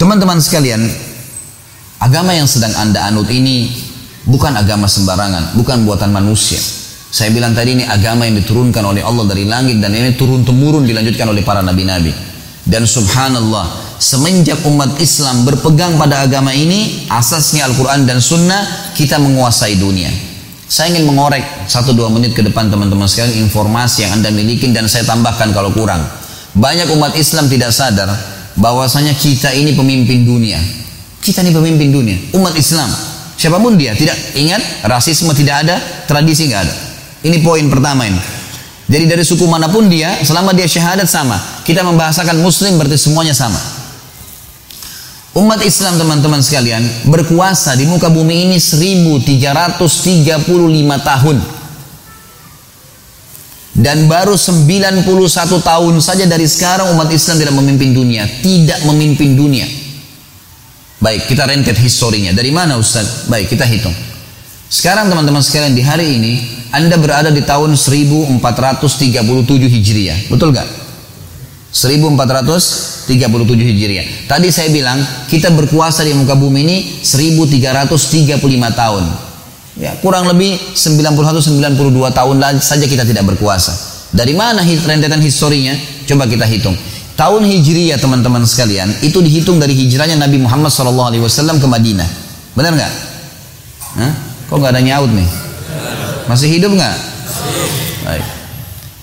Teman-teman sekalian, agama yang sedang Anda anut ini bukan agama sembarangan, bukan buatan manusia. Saya bilang tadi ini agama yang diturunkan oleh Allah dari langit dan ini turun temurun dilanjutkan oleh para nabi-nabi. Dan subhanallah, semenjak umat Islam berpegang pada agama ini, asasnya Al-Quran dan Sunnah, kita menguasai dunia. Saya ingin mengorek satu dua menit ke depan teman-teman sekalian informasi yang anda miliki dan saya tambahkan kalau kurang. Banyak umat Islam tidak sadar bahwasanya kita ini pemimpin dunia. Kita ini pemimpin dunia, umat Islam. Siapa pun dia, tidak ingat rasisme tidak ada, tradisi nggak ada. Ini poin pertama ini. Jadi dari suku mana pun dia, selama dia syahadat sama. Kita membahasakan muslim berarti semuanya sama. Umat Islam teman-teman sekalian berkuasa di muka bumi ini 1335 tahun. Dan baru 91 tahun saja dari sekarang umat Islam tidak memimpin dunia. Tidak memimpin dunia. Baik, kita rentet historinya. Dari mana Ustaz? Baik, kita hitung. Sekarang teman-teman sekalian di hari ini Anda berada di tahun 1437 Hijriah. Betul gak? 1437 Hijriah. Tadi saya bilang kita berkuasa di muka bumi ini 1335 tahun. Ya, kurang lebih 91 92 tahun saja kita tidak berkuasa. Dari mana rentetan historinya? Coba kita hitung. Tahun Hijriah teman-teman sekalian itu dihitung dari hijrahnya Nabi Muhammad SAW ke Madinah. Benar nggak? Kok nggak ada nyaut nih? Masih hidup nggak? Baik.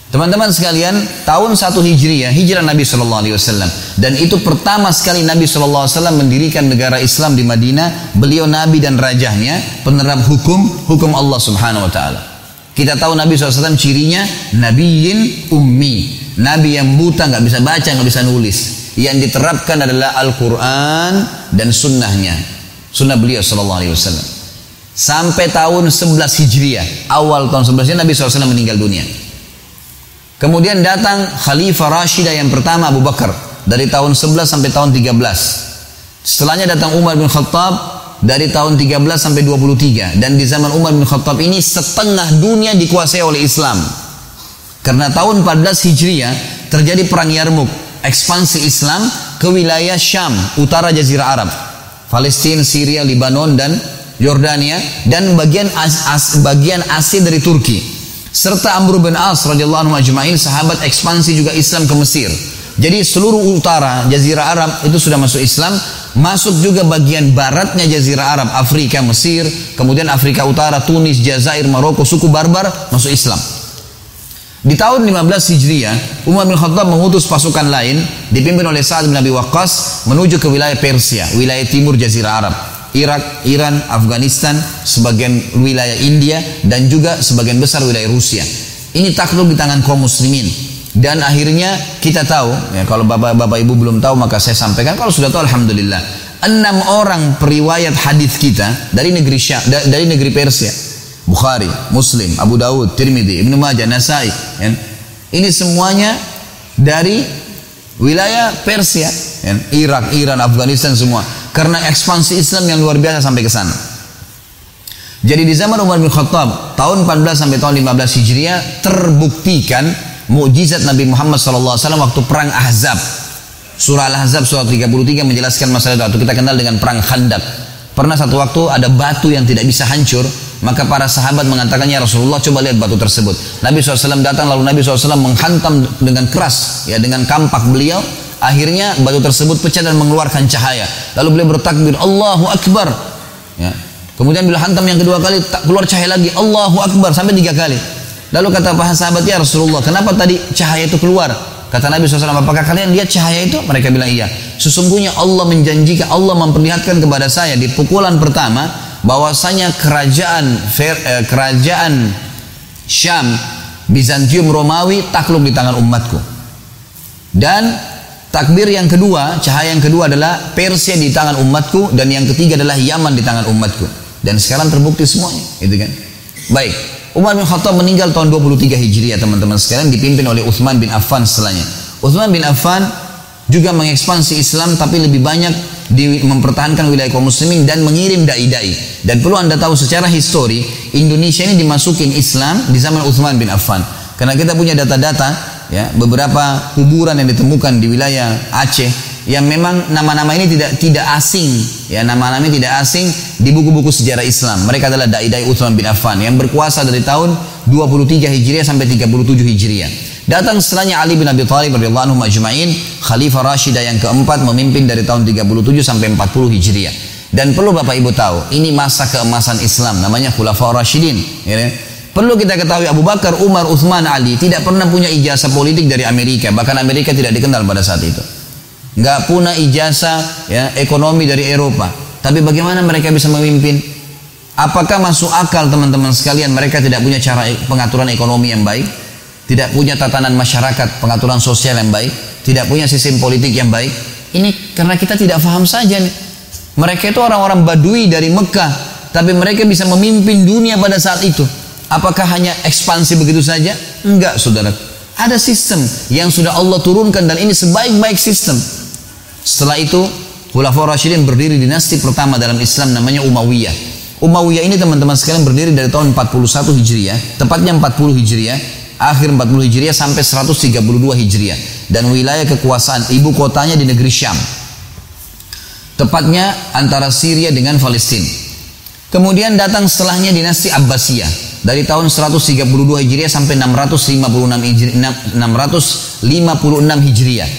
Teman-teman sekalian, tahun 1 Hijriah, hijrah Nabi Shallallahu Alaihi Wasallam, dan itu pertama sekali Nabi Shallallahu Alaihi Wasallam mendirikan negara Islam di Madinah. Beliau Nabi dan rajahnya penerap hukum hukum Allah Subhanahu Wa Taala. Kita tahu Nabi SAW cirinya Nabiyin ummi, Nabi yang buta nggak bisa baca nggak bisa nulis. Yang diterapkan adalah Al-Quran dan sunnahnya, sunnah beliau Shallallahu Alaihi Wasallam. Sampai tahun 11 Hijriah, awal tahun 11 Nabi SAW meninggal dunia. Kemudian datang Khalifah Rashidah yang pertama Abu Bakar dari tahun 11 sampai tahun 13. Setelahnya datang Umar bin Khattab dari tahun 13 sampai 23 dan di zaman Umar bin Khattab ini setengah dunia dikuasai oleh Islam. Karena tahun 14 Hijriah terjadi perang Yarmuk, ekspansi Islam ke wilayah Syam, utara Jazirah Arab. Palestina, Syria, Lebanon dan Yordania dan bagian as, as, bagian Asia dari Turki serta Amr bin As radhiyallahu anhu ajma'in sahabat ekspansi juga Islam ke Mesir. Jadi seluruh utara Jazirah Arab itu sudah masuk Islam, masuk juga bagian baratnya Jazirah Arab, Afrika, Mesir, kemudian Afrika Utara, Tunis, Jazair, Maroko, suku Barbar masuk Islam. Di tahun 15 Hijriah, Umar bin Khattab mengutus pasukan lain dipimpin oleh Sa'ad bin Abi Waqqas menuju ke wilayah Persia, wilayah timur Jazirah Arab. Irak, Iran, Afghanistan, sebagian wilayah India, dan juga sebagian besar wilayah Rusia. Ini takluk di tangan kaum muslimin. Dan akhirnya kita tahu, ya kalau bapak-bapak ibu belum tahu maka saya sampaikan, kalau sudah tahu Alhamdulillah. Enam orang periwayat hadis kita dari negeri Syam, dari negeri Persia. Bukhari, Muslim, Abu Dawud, Tirmidzi, Ibnu Majah, Nasai. Ya. Ini semuanya dari wilayah Persia, ya. Irak, Iran, Afghanistan semua karena ekspansi Islam yang luar biasa sampai ke sana. Jadi di zaman Umar bin Khattab tahun 14 sampai tahun 15 Hijriah terbuktikan mukjizat Nabi Muhammad SAW waktu perang Ahzab. Surah Al-Ahzab surah 33 menjelaskan masalah itu kita kenal dengan perang Khandaq. Pernah satu waktu ada batu yang tidak bisa hancur, maka para sahabat mengatakannya Rasulullah coba lihat batu tersebut. Nabi SAW datang lalu Nabi SAW menghantam dengan keras ya dengan kampak beliau Akhirnya batu tersebut pecah dan mengeluarkan cahaya. Lalu beliau bertakbir, Allahu Akbar. Ya. Kemudian bila hantam yang kedua kali, tak keluar cahaya lagi, Allahu Akbar sampai tiga kali. Lalu kata para sahabat ya Rasulullah, kenapa tadi cahaya itu keluar? Kata Nabi SAW, apakah kalian lihat cahaya itu? Mereka bilang iya. Sesungguhnya Allah menjanjikan, Allah memperlihatkan kepada saya di pukulan pertama, bahwasanya kerajaan eh, kerajaan Syam, Bizantium Romawi takluk di tangan umatku. Dan Takbir yang kedua, cahaya yang kedua adalah Persia di tangan umatku dan yang ketiga adalah Yaman di tangan umatku. Dan sekarang terbukti semuanya, gitu kan? Baik. Umar bin Khattab meninggal tahun 23 Hijriah teman-teman sekalian dipimpin oleh Uthman bin Affan setelahnya. Uthman bin Affan juga mengekspansi Islam tapi lebih banyak di, mempertahankan wilayah kaum muslimin dan mengirim dai-dai. Dan perlu Anda tahu secara histori, Indonesia ini dimasukin Islam di zaman Uthman bin Affan. Karena kita punya data-data ya beberapa kuburan yang ditemukan di wilayah Aceh yang memang nama-nama ini tidak tidak asing. Ya nama-nama ini tidak asing di buku-buku sejarah Islam. Mereka adalah dai-dai Utsman bin Affan yang berkuasa dari tahun 23 Hijriah sampai 37 Hijriah. Datang setelahnya Ali bin Abi Thalib radhiyallahu anhu majma'in khalifah Rashidah yang keempat memimpin dari tahun 37 sampai 40 Hijriah. Dan perlu Bapak Ibu tahu ini masa keemasan Islam namanya Khulafaur Rashidin. Ya. Perlu kita ketahui Abu Bakar, Umar, Uthman, Ali tidak pernah punya ijazah politik dari Amerika. Bahkan Amerika tidak dikenal pada saat itu nggak punya ijazah ya ekonomi dari Eropa. Tapi bagaimana mereka bisa memimpin? Apakah masuk akal teman-teman sekalian mereka tidak punya cara e, pengaturan ekonomi yang baik? Tidak punya tatanan masyarakat, pengaturan sosial yang baik? Tidak punya sistem politik yang baik? Ini karena kita tidak paham saja nih. Mereka itu orang-orang badui dari Mekah, tapi mereka bisa memimpin dunia pada saat itu. Apakah hanya ekspansi begitu saja? Enggak, saudara. Ada sistem yang sudah Allah turunkan dan ini sebaik-baik sistem. Setelah itu Khulafaur Rasyidin berdiri dinasti pertama dalam Islam namanya Umayyah. Umayyah ini teman-teman sekalian berdiri dari tahun 41 Hijriah, tepatnya 40 Hijriah, akhir 40 Hijriah sampai 132 Hijriah dan wilayah kekuasaan ibu kotanya di negeri Syam. Tepatnya antara Syria dengan Palestina. Kemudian datang setelahnya dinasti Abbasiyah dari tahun 132 Hijriah sampai 656 Hijriah, 656 Hijriah.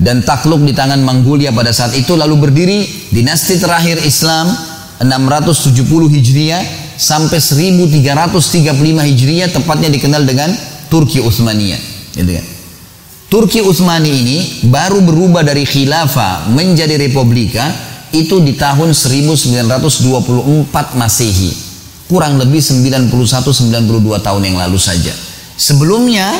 Dan takluk di tangan Mongolia pada saat itu lalu berdiri dinasti terakhir Islam 670 Hijriah sampai 1335 Hijriah tepatnya dikenal dengan Turki Utsmaniyah. Gitu kan? Turki Utsmani ini baru berubah dari khilafah menjadi republika itu di tahun 1924 Masehi kurang lebih 91-92 tahun yang lalu saja sebelumnya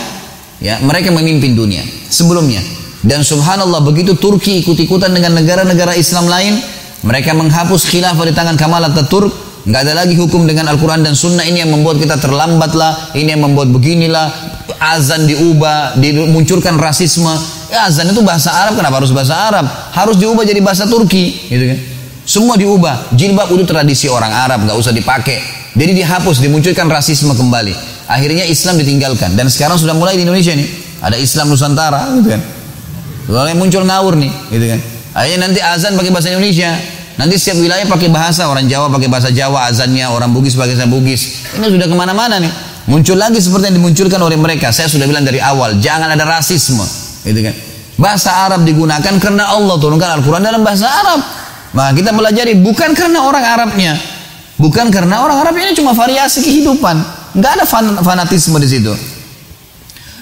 ya mereka memimpin dunia sebelumnya dan subhanallah begitu Turki ikut-ikutan dengan negara-negara Islam lain, mereka menghapus khilafah di tangan Kamal Ataturk, nggak ada lagi hukum dengan Al-Quran dan Sunnah ini yang membuat kita terlambat lah, ini yang membuat beginilah, azan diubah, dimunculkan rasisme. Ya, azan itu bahasa Arab, kenapa harus bahasa Arab? Harus diubah jadi bahasa Turki, gitu kan? Semua diubah. Jilbab itu tradisi orang Arab, nggak usah dipakai. Jadi dihapus, dimunculkan rasisme kembali. Akhirnya Islam ditinggalkan dan sekarang sudah mulai di Indonesia nih. Ada Islam Nusantara, gitu kan? Lalu muncul ngawur nih, gitu kan. Akhirnya nanti azan pakai bahasa Indonesia. Nanti setiap wilayah pakai bahasa, orang Jawa pakai bahasa Jawa azannya, orang Bugis pakai bahasa Bugis. Ini sudah ke mana-mana nih. Muncul lagi seperti yang dimunculkan oleh mereka. Saya sudah bilang dari awal, jangan ada rasisme, gitu kan. Bahasa Arab digunakan karena Allah turunkan Al-Quran dalam bahasa Arab. Maka kita belajari bukan karena orang Arabnya, bukan karena orang Arab ini cuma variasi kehidupan. Nggak ada fanatisme di situ.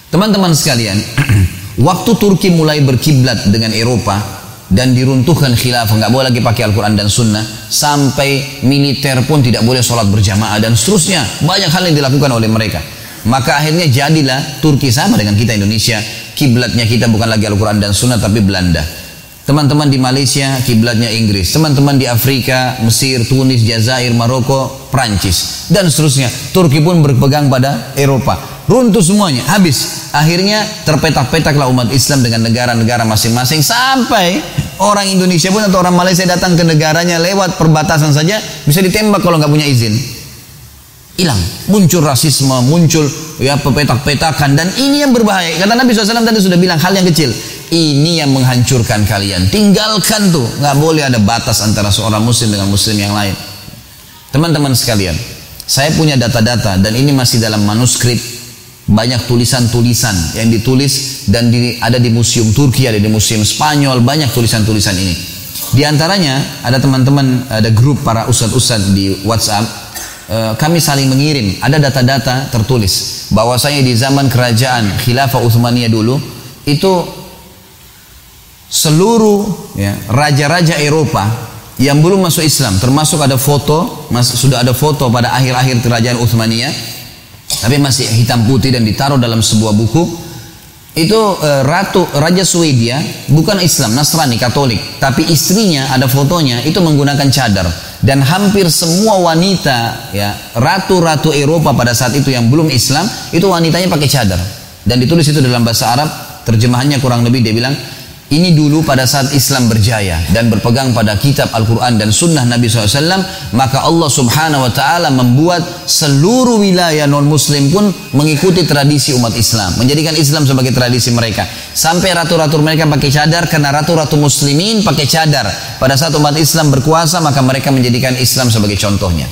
Teman-teman sekalian, Waktu Turki mulai berkiblat dengan Eropa dan diruntuhkan khilafah, nggak boleh lagi pakai Al-Quran dan Sunnah, sampai militer pun tidak boleh sholat berjamaah dan seterusnya. Banyak hal yang dilakukan oleh mereka. Maka akhirnya jadilah Turki sama dengan kita Indonesia. Kiblatnya kita bukan lagi Al-Quran dan Sunnah tapi Belanda. Teman-teman di Malaysia kiblatnya Inggris. Teman-teman di Afrika, Mesir, Tunis, Jazair, Maroko, Prancis dan seterusnya. Turki pun berpegang pada Eropa runtuh semuanya, habis. Akhirnya terpetak-petaklah umat Islam dengan negara-negara masing-masing sampai orang Indonesia pun atau orang Malaysia datang ke negaranya lewat perbatasan saja bisa ditembak kalau nggak punya izin. Hilang, muncul rasisme, muncul ya pepetak-petakan dan ini yang berbahaya. Kata Nabi SAW tadi sudah bilang hal yang kecil. Ini yang menghancurkan kalian. Tinggalkan tuh, nggak boleh ada batas antara seorang muslim dengan muslim yang lain. Teman-teman sekalian, saya punya data-data dan ini masih dalam manuskrip banyak tulisan-tulisan yang ditulis dan di, ada di museum Turki, ada di museum Spanyol, banyak tulisan-tulisan ini. Di antaranya ada teman-teman, ada grup para ustadz-ustadz di WhatsApp, eh, kami saling mengirim, ada data-data tertulis bahwasanya di zaman kerajaan Khilafah Utsmaniyah dulu itu seluruh ya, raja-raja Eropa yang belum masuk Islam, termasuk ada foto, mas, sudah ada foto pada akhir-akhir kerajaan Utsmaniyah tapi masih hitam putih dan ditaruh dalam sebuah buku itu e, ratu raja Swedia bukan Islam Nasrani Katolik tapi istrinya ada fotonya itu menggunakan cadar. Dan hampir semua wanita ya ratu-ratu Eropa pada saat itu yang belum Islam itu wanitanya pakai cadar. Dan ditulis itu dalam bahasa Arab terjemahannya kurang lebih dia bilang Ini dulu pada saat Islam berjaya dan berpegang pada kitab Al-Quran dan sunnah Nabi SAW, maka Allah subhanahu wa ta'ala membuat seluruh wilayah non-muslim pun mengikuti tradisi umat Islam. Menjadikan Islam sebagai tradisi mereka. Sampai ratu-ratu mereka pakai cadar karena ratu-ratu muslimin pakai cadar. Pada saat umat Islam berkuasa maka mereka menjadikan Islam sebagai contohnya.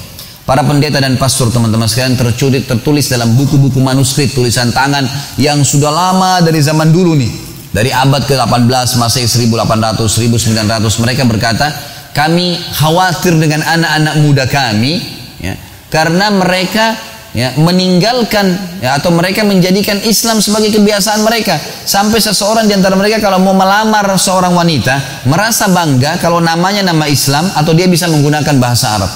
Para pendeta dan pastor teman-teman sekalian tercurit tertulis dalam buku-buku manuskrip tulisan tangan yang sudah lama dari zaman dulu nih dari abad ke-18 masih 1800 1900 mereka berkata kami khawatir dengan anak-anak muda kami ya, karena mereka ya, meninggalkan ya, atau mereka menjadikan Islam sebagai kebiasaan mereka. Sampai seseorang di antara mereka kalau mau melamar seorang wanita merasa bangga kalau namanya nama Islam atau dia bisa menggunakan bahasa Arab.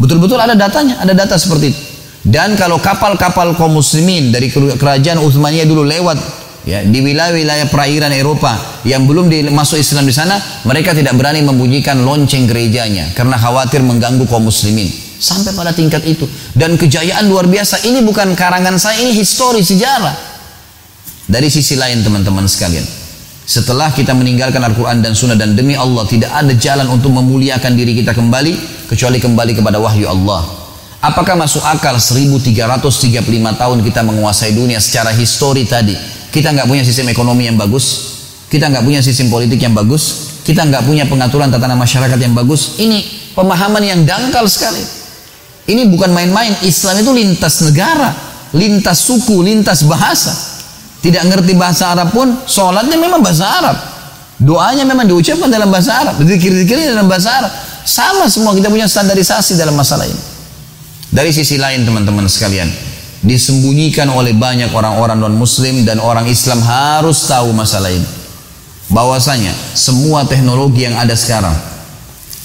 Betul-betul ada datanya ada data seperti itu. Dan kalau kapal-kapal kaum muslimin dari kerajaan Utsmaniyah dulu lewat ya di wilayah-wilayah perairan Eropa yang belum masuk Islam di sana mereka tidak berani membunyikan lonceng gerejanya karena khawatir mengganggu kaum muslimin. Sampai pada tingkat itu. Dan kejayaan luar biasa. Ini bukan karangan saya ini histori sejarah. Dari sisi lain teman-teman sekalian setelah kita meninggalkan Al-Quran dan Sunnah dan demi Allah tidak ada jalan untuk memuliakan diri kita kembali kecuali kembali kepada wahyu Allah. Apakah masuk akal 1335 tahun kita menguasai dunia secara histori tadi kita nggak punya sistem ekonomi yang bagus, kita nggak punya sistem politik yang bagus, kita nggak punya pengaturan tatanan masyarakat yang bagus. Ini pemahaman yang dangkal sekali. Ini bukan main-main. Islam itu lintas negara, lintas suku, lintas bahasa. Tidak ngerti bahasa Arab pun, sholatnya memang bahasa Arab. Doanya memang diucapkan dalam bahasa Arab, zikir-zikirnya dalam bahasa Arab. Sama semua kita punya standarisasi dalam masalah ini. Dari sisi lain teman-teman sekalian, disembunyikan oleh banyak orang-orang non muslim dan orang Islam harus tahu masalah ini. Bahwasanya semua teknologi yang ada sekarang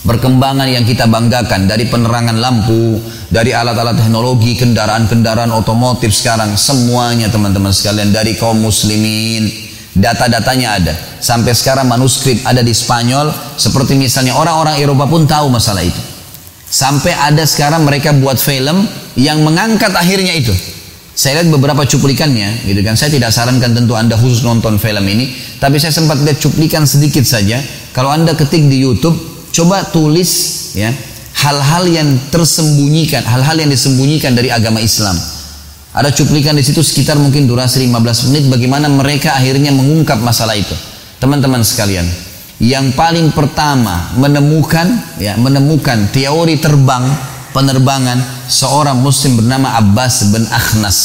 perkembangan yang kita banggakan dari penerangan lampu dari alat-alat teknologi kendaraan-kendaraan otomotif sekarang semuanya teman-teman sekalian dari kaum muslimin data-datanya ada. Sampai sekarang manuskrip ada di Spanyol seperti misalnya orang-orang Eropa pun tahu masalah itu sampai ada sekarang mereka buat film yang mengangkat akhirnya itu. Saya lihat beberapa cuplikannya, gitu kan. Saya tidak sarankan tentu Anda khusus nonton film ini, tapi saya sempat lihat cuplikan sedikit saja. Kalau Anda ketik di YouTube, coba tulis ya hal-hal yang tersembunyikan, hal-hal yang disembunyikan dari agama Islam. Ada cuplikan di situ sekitar mungkin durasi 15 menit bagaimana mereka akhirnya mengungkap masalah itu. Teman-teman sekalian, yang paling pertama menemukan ya menemukan teori terbang penerbangan seorang muslim bernama Abbas bin Akhnas.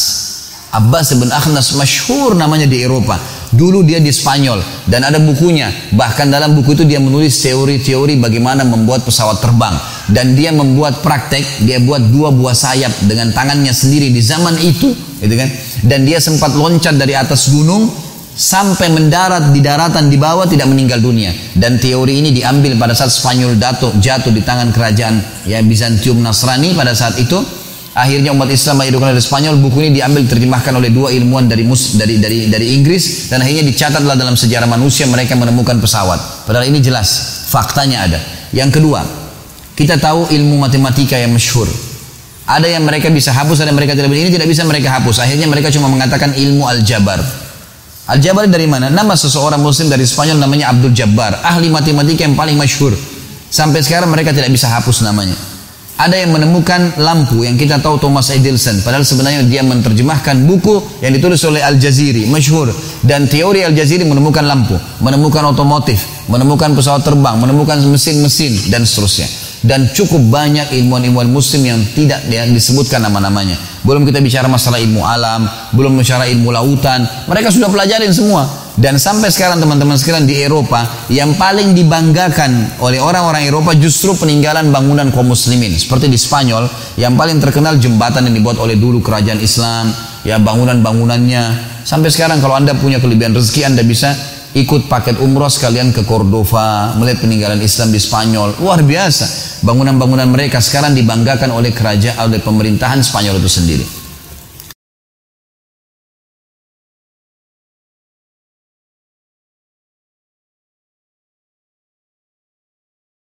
Abbas bin Akhnas masyhur namanya di Eropa. Dulu dia di Spanyol dan ada bukunya. Bahkan dalam buku itu dia menulis teori-teori bagaimana membuat pesawat terbang dan dia membuat praktek, dia buat dua buah sayap dengan tangannya sendiri di zaman itu, gitu kan? Dan dia sempat loncat dari atas gunung sampai mendarat di daratan di bawah tidak meninggal dunia. Dan teori ini diambil pada saat Spanyol jatuh jatuh di tangan kerajaan ya Bizantium Nasrani pada saat itu. Akhirnya umat Islam menjadikan dari Spanyol buku ini diambil terjemahkan oleh dua ilmuwan dari mus, dari dari dari Inggris dan akhirnya dicatatlah dalam sejarah manusia mereka menemukan pesawat. Padahal ini jelas faktanya ada. Yang kedua kita tahu ilmu matematika yang masyhur. Ada yang mereka bisa hapus ada yang mereka tidak ini tidak bisa mereka hapus. Akhirnya mereka cuma mengatakan ilmu aljabar Al-Jabari dari mana? Nama seseorang muslim dari Spanyol namanya Abdul Jabbar, ahli matematika yang paling masyhur. Sampai sekarang mereka tidak bisa hapus namanya. Ada yang menemukan lampu yang kita tahu Thomas Edison, padahal sebenarnya dia menerjemahkan buku yang ditulis oleh Al-Jaziri, masyhur. Dan teori Al-Jaziri menemukan lampu, menemukan otomotif, menemukan pesawat terbang, menemukan mesin-mesin dan seterusnya dan cukup banyak ilmuwan-ilmuwan muslim yang tidak disebutkan nama-namanya. Belum kita bicara masalah ilmu alam, belum bicara ilmu lautan. Mereka sudah pelajarin semua. Dan sampai sekarang teman-teman sekalian di Eropa yang paling dibanggakan oleh orang-orang Eropa justru peninggalan bangunan kaum muslimin. Seperti di Spanyol yang paling terkenal jembatan yang dibuat oleh dulu kerajaan Islam, ya bangunan-bangunannya. Sampai sekarang kalau Anda punya kelebihan rezeki Anda bisa ikut paket umroh sekalian ke Cordova, melihat peninggalan Islam di Spanyol. Luar biasa. Bangunan-bangunan mereka sekarang dibanggakan oleh kerajaan, oleh pemerintahan Spanyol itu sendiri.